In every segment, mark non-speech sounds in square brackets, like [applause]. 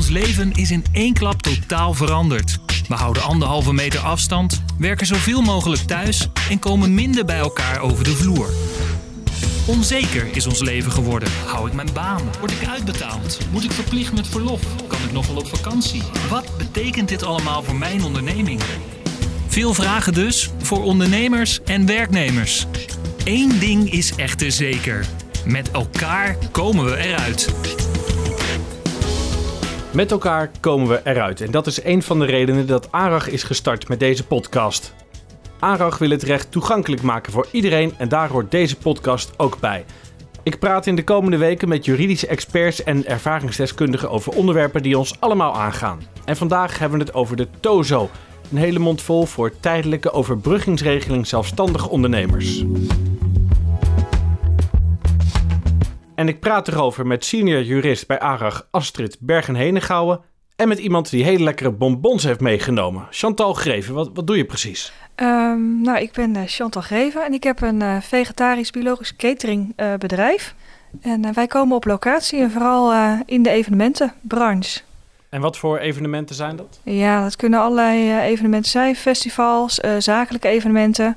Ons leven is in één klap totaal veranderd. We houden anderhalve meter afstand, werken zoveel mogelijk thuis en komen minder bij elkaar over de vloer. Onzeker is ons leven geworden. Hou ik mijn baan? Word ik uitbetaald? Moet ik verplicht met verlof? Kan ik nog wel op vakantie? Wat betekent dit allemaal voor mijn onderneming? Veel vragen dus voor ondernemers en werknemers. Eén ding is echter zeker. Met elkaar komen we eruit. Met elkaar komen we eruit. En dat is een van de redenen dat ARAG is gestart met deze podcast. ARAG wil het recht toegankelijk maken voor iedereen en daar hoort deze podcast ook bij. Ik praat in de komende weken met juridische experts en ervaringsdeskundigen over onderwerpen die ons allemaal aangaan. En vandaag hebben we het over de TOZO, een hele mond vol voor tijdelijke overbruggingsregeling zelfstandige ondernemers. En ik praat erover met senior jurist bij ARAG Astrid Bergen-Henegouwen en met iemand die hele lekkere bonbons heeft meegenomen. Chantal Greven, wat, wat doe je precies? Um, nou, ik ben uh, Chantal Greven en ik heb een uh, vegetarisch-biologisch cateringbedrijf. Uh, en wij komen op locatie en vooral in de evenementenbranche. En wat voor evenementen zijn dat? Ja, dat kunnen allerlei evenementen zijn. Festivals, zakelijke evenementen.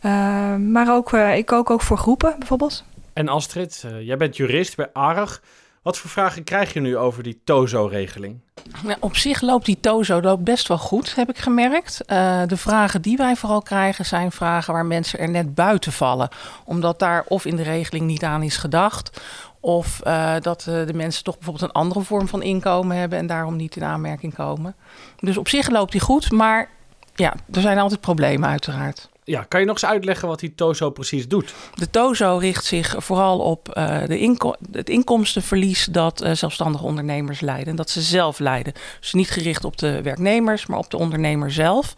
Ehm, maar ook, ik kook ook voor groepen bijvoorbeeld. En Astrid, jij bent jurist bij ARAG. Wat voor vragen krijg je nu over die TOZO-regeling? Nou, op zich loopt die TOZO loopt best wel goed, heb ik gemerkt. Uh, de vragen die wij vooral krijgen zijn vragen waar mensen er net buiten vallen. Omdat daar of in de regeling niet aan is gedacht... of uh, dat de mensen toch bijvoorbeeld een andere vorm van inkomen hebben... en daarom niet in aanmerking komen. Dus op zich loopt die goed, maar ja, er zijn altijd problemen uiteraard. Ja, kan je nog eens uitleggen wat die TOZO precies doet? De TOZO richt zich vooral op uh, de het inkomstenverlies dat uh, zelfstandige ondernemers lijden. Dat ze zelf lijden. Dus niet gericht op de werknemers, maar op de ondernemer zelf.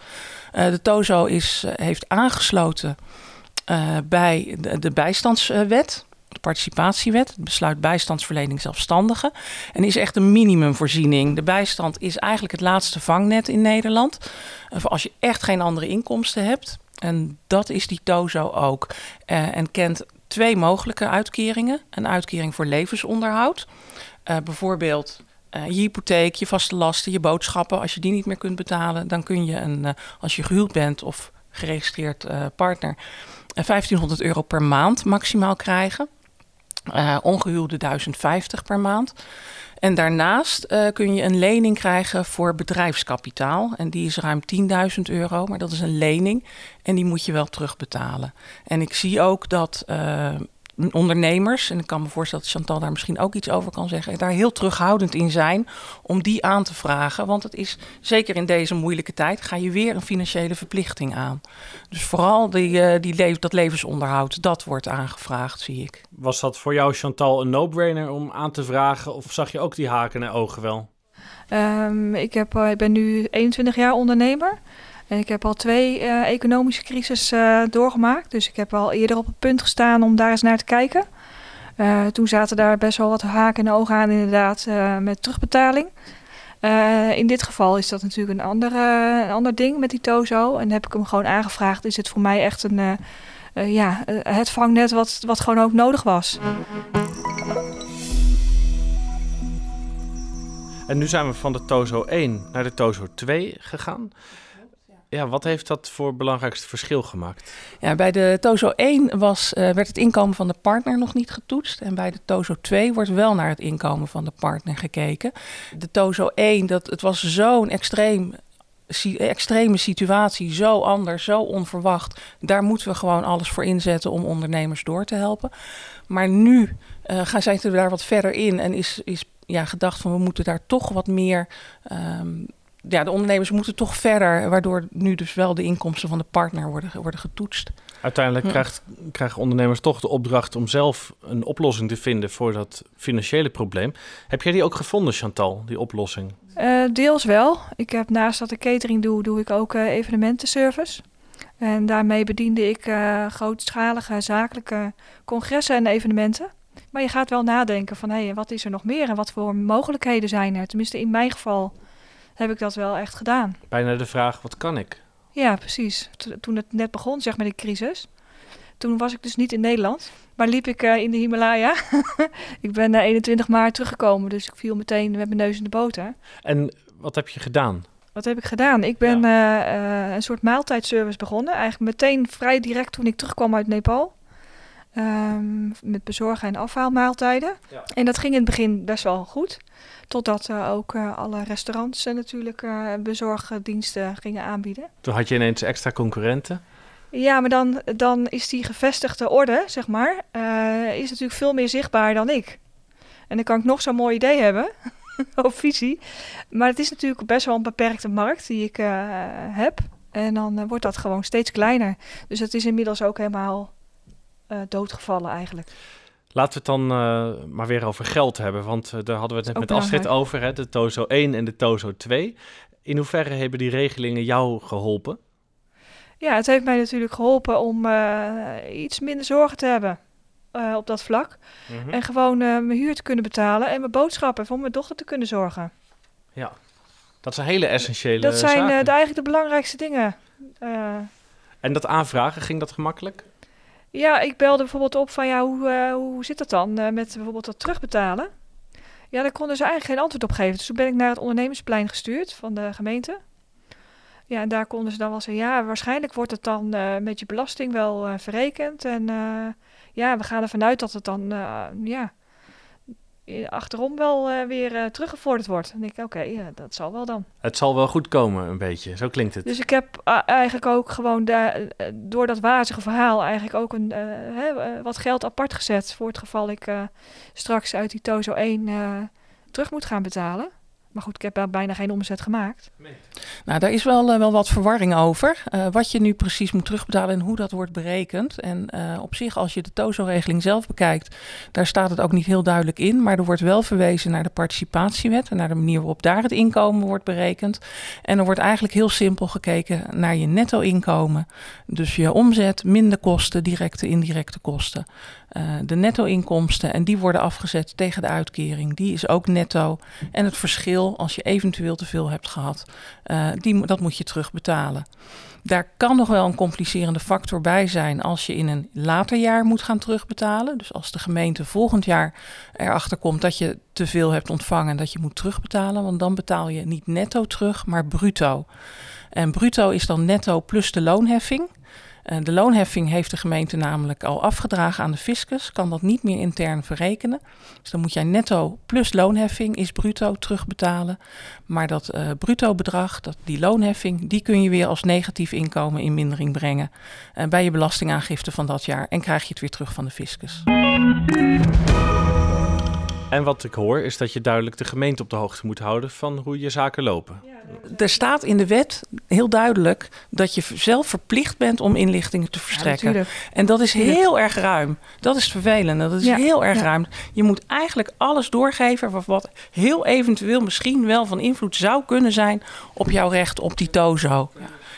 Uh, de TOZO is, heeft aangesloten bij de, de bijstandswet de participatiewet, het besluit bijstandsverlening zelfstandigen. En is echt een minimumvoorziening. De bijstand is eigenlijk het laatste vangnet in Nederland. Als je echt geen andere inkomsten hebt. En dat is die TOZO ook. Uh, en kent twee mogelijke uitkeringen. Een uitkering voor levensonderhoud. Uh, bijvoorbeeld uh, je hypotheek, je vaste lasten, je boodschappen. Als je die niet meer kunt betalen, dan kun je, een, als je gehuwd bent of geregistreerd partner, 1500 euro per maand maximaal krijgen. Ongehuwde 1050 per maand. En daarnaast uh, kun je een lening krijgen voor bedrijfskapitaal. En die is ruim 10.000 euro, maar dat is een lening. En die moet je wel terugbetalen. En ik zie ook dat uh, ondernemers, en ik kan me voorstellen dat Chantal daar misschien ook iets over kan zeggen, daar heel terughoudend in zijn om die aan te vragen. Want het is zeker in deze moeilijke tijd, ga je weer een financiële verplichting aan. Dus vooral die, uh, die le dat levensonderhoud, dat wordt aangevraagd, zie ik. Was dat voor jou, Chantal, een no-brainer om aan te vragen? Of zag je ook die haken en ogen wel? Um, ik, heb, uh, ik ben nu 21 jaar ondernemer. Ik heb al twee uh, economische crisis uh, doorgemaakt. Dus ik heb al eerder op het punt gestaan om daar eens naar te kijken. Uh, toen zaten daar best wel wat haken en ogen aan, inderdaad, met terugbetaling. in dit geval is dat natuurlijk een, andere, een ander ding met die Tozo. En heb ik hem gewoon aangevraagd: is het voor mij echt een, ja, het vangnet wat, wat gewoon ook nodig was? En nu zijn we van de Tozo 1 naar de Tozo 2 gegaan. Ja, wat heeft dat voor belangrijkste verschil gemaakt? Ja, bij de TOZO 1 was, uh, werd het inkomen van de partner nog niet getoetst. En bij de TOZO 2 wordt wel naar het inkomen van de partner gekeken. De TOZO 1, dat, het was zo'n extreem extreme situatie, zo anders, zo onverwacht. Daar moeten we gewoon alles voor inzetten om ondernemers door te helpen. Maar nu uh, gaan zij er daar wat verder in en is, is ja, gedacht van we moeten daar toch wat meer. Um, ja, de ondernemers moeten toch verder, waardoor nu dus wel de inkomsten van de partner worden, worden getoetst. Uiteindelijk krijgt, krijgen ondernemers toch de opdracht om zelf een oplossing te vinden voor dat financiële probleem. Heb jij die ook gevonden, Chantal, die oplossing? Uh, deels wel. Ik heb naast dat ik catering doe, doe ik ook uh, evenementenservice. En daarmee bediende ik uh, grootschalige zakelijke congressen en evenementen. Maar je gaat wel nadenken van, hé, hey, wat is er nog meer en wat voor mogelijkheden zijn er? Tenminste, in mijn geval heb ik dat wel echt gedaan. Bijna de vraag, wat kan ik? Ja, precies. Toen het net begon, zeg maar, de crisis. toen was ik dus niet in Nederland, maar liep ik eh, in de Himalaya. [laughs] ik ben uh, 21 maart teruggekomen, dus ik viel meteen met mijn neus in de boter. En wat heb je gedaan? Wat heb ik gedaan? Ik ben ja. een soort maaltijdservice begonnen. Eigenlijk meteen vrij direct toen ik terugkwam uit Nepal. Um, met bezorgen en afhaalmaaltijden. Ja. En dat ging in het begin best wel goed. Totdat uh, ook uh, alle restaurants uh, natuurlijk bezorgdiensten gingen aanbieden. Toen had je ineens extra concurrenten? Ja, maar dan, dan is die gevestigde orde, zeg maar, is natuurlijk veel meer zichtbaar dan ik. En dan kan ik nog zo'n mooi idee hebben, [laughs] of visie. Maar het is natuurlijk best wel een beperkte markt die ik heb. En dan wordt dat gewoon steeds kleiner. Dus het is inmiddels ook helemaal doodgevallen eigenlijk. Laten we het dan uh, maar weer over geld hebben. Want uh, daar hadden we het net met Astrid over, hè, de TOZO 1 en de TOZO 2. In hoeverre hebben die regelingen jou geholpen? Ja, het heeft mij natuurlijk geholpen om iets minder zorgen te hebben op dat vlak. Mm -hmm. En gewoon mijn huur te kunnen betalen en mijn boodschappen voor mijn dochter te kunnen zorgen. Ja, dat zijn hele essentiële Dat zijn de, eigenlijk de belangrijkste dingen. en dat aanvragen, ging dat gemakkelijk? Ja, ik belde bijvoorbeeld op van ja, hoe, uh, hoe zit dat dan uh, met bijvoorbeeld dat terugbetalen? Ja, daar konden ze eigenlijk geen antwoord op geven. Dus toen ben ik naar het ondernemersplein gestuurd van de gemeente. Ja, en daar konden ze dan wel zeggen, ja, waarschijnlijk wordt het dan uh, met je belasting wel verrekend. En ja, we gaan ervan uit dat het dan, ja, achterom wel uh, weer uh, teruggevorderd wordt. Dan denk ik, oké, okay, uh, dat zal wel dan. Het zal wel goed komen, een beetje. Zo klinkt het. Dus ik heb eigenlijk ook gewoon daar, door dat wazige verhaal eigenlijk ook een, hè, wat geld apart gezet... voor het geval ik straks uit die TOZO 1 terug moet gaan betalen. Maar goed, ik heb bijna geen omzet gemaakt. Nee. Nou, daar is wel, uh, wel wat verwarring over. Uh, wat je nu precies moet terugbetalen en hoe dat wordt berekend. En uh, op zich, als je de TOZO-regeling zelf bekijkt, daar staat het ook niet heel duidelijk in. Maar er wordt wel verwezen naar de participatiewet en naar de manier waarop daar het inkomen wordt berekend. En er wordt eigenlijk heel simpel gekeken naar je netto-inkomen. Dus je omzet, minder kosten, directe, indirecte kosten. Uh, de netto-inkomsten en die worden afgezet tegen de uitkering. Die is ook netto. En het verschil, als je eventueel te veel hebt gehad, uh, die, dat moet je terugbetalen. Daar kan nog wel een complicerende factor bij zijn als je in een later jaar moet gaan terugbetalen. Dus als de gemeente volgend jaar erachter komt dat je te veel hebt ontvangen en dat je moet terugbetalen. Want dan betaal je niet netto terug, maar bruto. En bruto is dan netto plus de loonheffing. De loonheffing heeft de gemeente namelijk al afgedragen aan de fiscus, kan dat niet meer intern verrekenen. Dus dan moet jij netto plus loonheffing is bruto terugbetalen. Maar dat uh, bruto bedrag, dat, die loonheffing, die kun je weer als negatief inkomen in mindering brengen uh, bij je belastingaangifte van dat jaar en krijg je het weer terug van de fiscus. En wat ik hoor is dat je duidelijk de gemeente op de hoogte moet houden van hoe je zaken lopen. Er staat in de wet heel duidelijk dat je zelf verplicht bent om inlichtingen te verstrekken. Ja, en dat is heel erg ruim. Dat is vervelend. Dat is Ja, heel erg ja. ruim. Je moet eigenlijk alles doorgeven wat- wat heel eventueel misschien wel van invloed zou kunnen zijn op jouw recht op die tozo.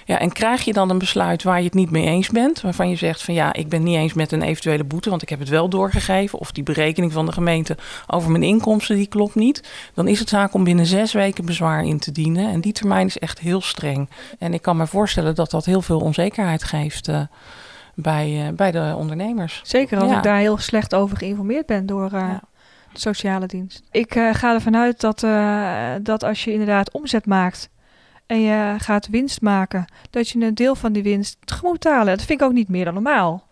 Ja, en krijg je dan een besluit waar je het niet mee eens bent, waarvan je zegt van ja, ik ben niet eens met een eventuele boete, want ik heb het wel doorgegeven, of die berekening van de gemeente over mijn inkomsten, die klopt niet, dan is het zaak om binnen zes weken bezwaar in te dienen. En die termijn is echt heel streng. En ik kan me voorstellen dat dat heel veel onzekerheid geeft eh, bij, eh, bij de ondernemers. Zeker als Ja. ik daar heel slecht over geïnformeerd ben door eh, Ja. de sociale dienst. Ik ga ervan uit dat, dat als je inderdaad omzet maakt en je gaat winst maken, dat je een deel van die winst moet betalen. Dat vind ik ook niet meer dan normaal.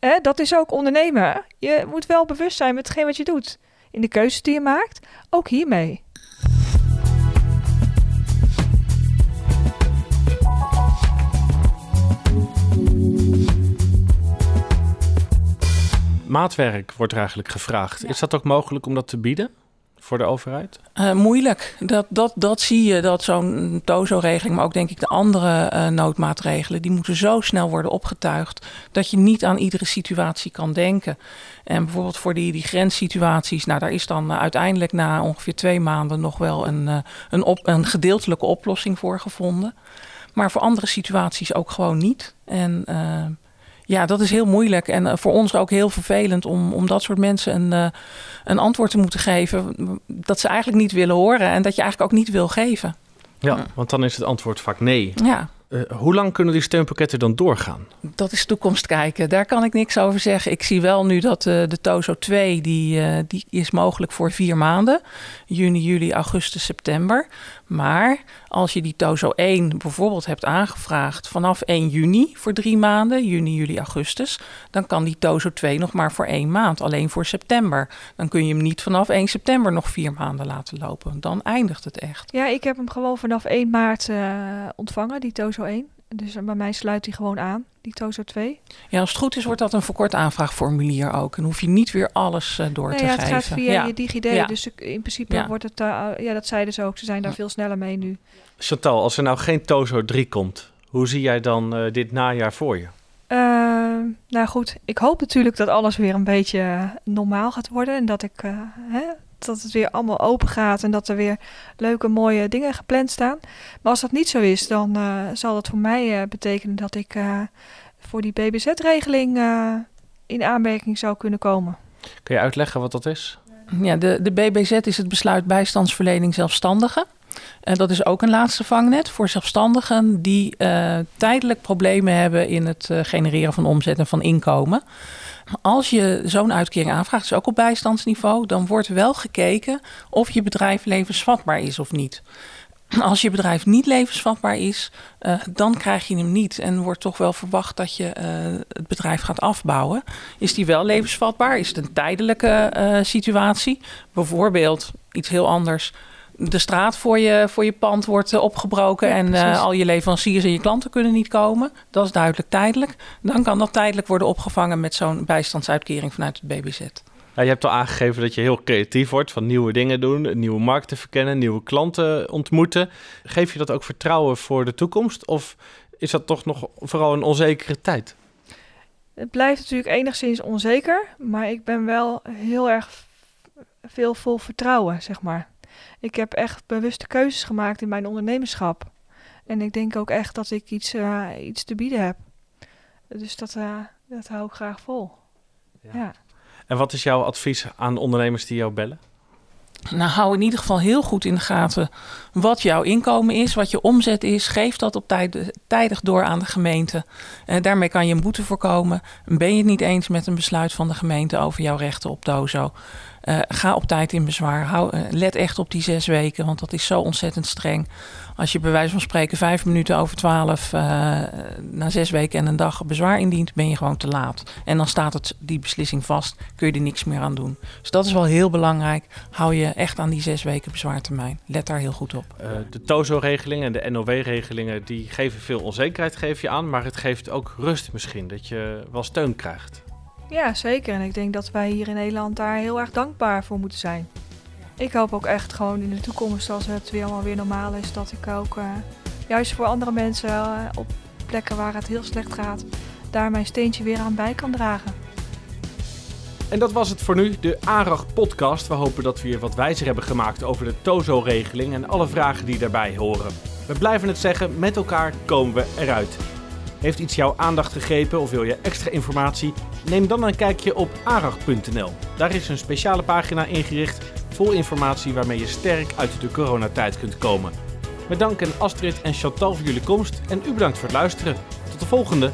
Hè, dat is ook ondernemen. Je moet wel bewust zijn met hetgeen wat je doet. In de keuzes die je maakt, ook hiermee. Maatwerk wordt er eigenlijk gevraagd. Is dat ook mogelijk om dat te bieden voor de overheid? Eh, moeilijk. Dat, dat, dat zie je, dat zo'n TOZO-regeling, maar ook denk ik de andere eh, noodmaatregelen, die moeten zo snel worden opgetuigd dat je niet aan iedere situatie kan denken. En bijvoorbeeld voor die, die grenssituaties, nou daar is dan eh, uiteindelijk na ongeveer twee maanden nog wel een, een, op, een gedeeltelijke oplossing voor gevonden. Maar voor andere situaties ook gewoon niet. En ja, dat is heel moeilijk. En eh, voor ons ook heel vervelend om, om dat soort mensen een, eh, een antwoord te moeten geven. Dat ze eigenlijk niet willen horen en dat je eigenlijk ook niet wil geven. Ja, want dan is het antwoord vaak nee. Ja, Uh, hoe lang kunnen die steunpakketten dan doorgaan? Dat is toekomst kijken. Daar kan ik niks over zeggen. Ik zie wel nu dat uh, de TOZO 2, die, uh, die is mogelijk voor vier maanden. Juni, juli, augustus, september. Maar als je die TOZO 1 bijvoorbeeld hebt aangevraagd vanaf 1 juni voor drie maanden, juni, juli, augustus, dan kan die TOZO 2 nog maar voor één maand, alleen voor september. Dan kun je hem niet vanaf 1 september nog vier maanden laten lopen. Dan eindigt het echt. Ja, ik heb hem gewoon vanaf 1 maart uh, ontvangen, die TOZO 1. Dus bij mij sluit hij gewoon aan, die TOZO 2. Ja, als het goed is, wordt dat een verkort aanvraagformulier ook. En hoef je niet weer alles uh, door nee, te ja, geven. Het gaat via ja. je DigiD. Ja. Dus in principe Ja. wordt het... Uh, ja, dat zeiden ze ook. Ze zijn daar veel sneller mee nu. Chantal, als er nou geen TOZO 3 komt, hoe zie jij dan uh, dit najaar voor je? Uh, nou goed, ik hoop natuurlijk dat alles weer een beetje normaal gaat worden. En dat, ik, uh, hè, dat het weer allemaal open gaat en dat er weer leuke, mooie dingen gepland staan. Maar als dat niet zo is, dan uh, zal dat voor mij betekenen dat ik voor die BBZ-regeling in aanmerking zou kunnen komen. Kun je uitleggen wat dat is? Ja, de, de BBZ is het besluit bijstandsverlening zelfstandigen. En dat is ook een laatste vangnet voor zelfstandigen die uh, tijdelijk problemen hebben in het uh, genereren van omzet en van inkomen. Als je zo'n uitkering aanvraagt, dus ook op bijstandsniveau, dan wordt wel gekeken of je bedrijf levensvatbaar is of niet. Als je bedrijf niet levensvatbaar is, uh, dan krijg je hem niet. En wordt toch wel verwacht dat je het bedrijf gaat afbouwen. Is die wel levensvatbaar? Is het een tijdelijke situatie? Bijvoorbeeld iets heel anders de straat voor je, voor je pand wordt uh, opgebroken ja, en uh, al je leveranciers en je klanten kunnen niet komen. Dat is duidelijk tijdelijk. Dan kan dat tijdelijk worden opgevangen met zo'n bijstandsuitkering vanuit het BBZ. Ja, je hebt al aangegeven dat je heel creatief wordt van nieuwe dingen doen, nieuwe markten verkennen, nieuwe klanten ontmoeten. Geef je dat ook vertrouwen voor de toekomst of is dat toch nog vooral een onzekere tijd? Het blijft natuurlijk enigszins onzeker, maar ik ben wel heel erg veel vol vertrouwen, zeg maar. Ik heb echt bewuste keuzes gemaakt in mijn ondernemerschap. En ik denk ook echt dat ik iets, uh, iets te bieden heb. Dus dat, uh, dat hou ik graag vol. Ja. ja. En wat is jouw advies aan ondernemers die jou bellen? Nou, hou in ieder geval heel goed in de gaten wat jouw inkomen is, wat je omzet is. Geef dat op tijd, tijdig door aan de gemeente. Uh, daarmee kan je een boete voorkomen. Ben je het niet eens met een besluit van de gemeente over jouw rechten op dozo? Uh, ga op tijd in bezwaar. Hou, uh, let echt op die zes weken, want dat is zo ontzettend streng. Als je bij wijze van spreken vijf minuten over twaalf uh, na zes weken en een dag bezwaar indient, ben je gewoon te laat. En dan staat het, die beslissing vast, kun je er niks meer aan doen. Dus dat is wel heel belangrijk. Hou je echt aan die zes weken bezwaartermijn. Let daar heel goed op. de TOZO-regelingen en de NOW-regelingen die geven veel onzekerheid, geef je aan. Maar het geeft ook rust misschien, dat je wel steun krijgt. Ja, zeker. En ik denk dat wij hier in Nederland daar heel erg dankbaar voor moeten zijn. Ik hoop ook echt gewoon in de toekomst, als het weer allemaal weer normaal is, dat ik ook uh, juist voor andere mensen uh, op plekken waar het heel slecht gaat, daar mijn steentje weer aan bij kan dragen. En dat was het voor nu, de ARAG podcast. We hopen dat we weer wat wijzer hebben gemaakt over de TOZO-regeling en alle vragen die daarbij horen. We blijven het zeggen, met elkaar komen we eruit. Heeft iets jouw aandacht gegrepen of wil je extra informatie? Neem dan een kijkje op arag.nl. Daar is een speciale pagina ingericht vol informatie waarmee je sterk uit de coronatijd kunt komen. Met dank aan Astrid en Chantal voor jullie komst en u bedankt voor het luisteren. Tot de volgende!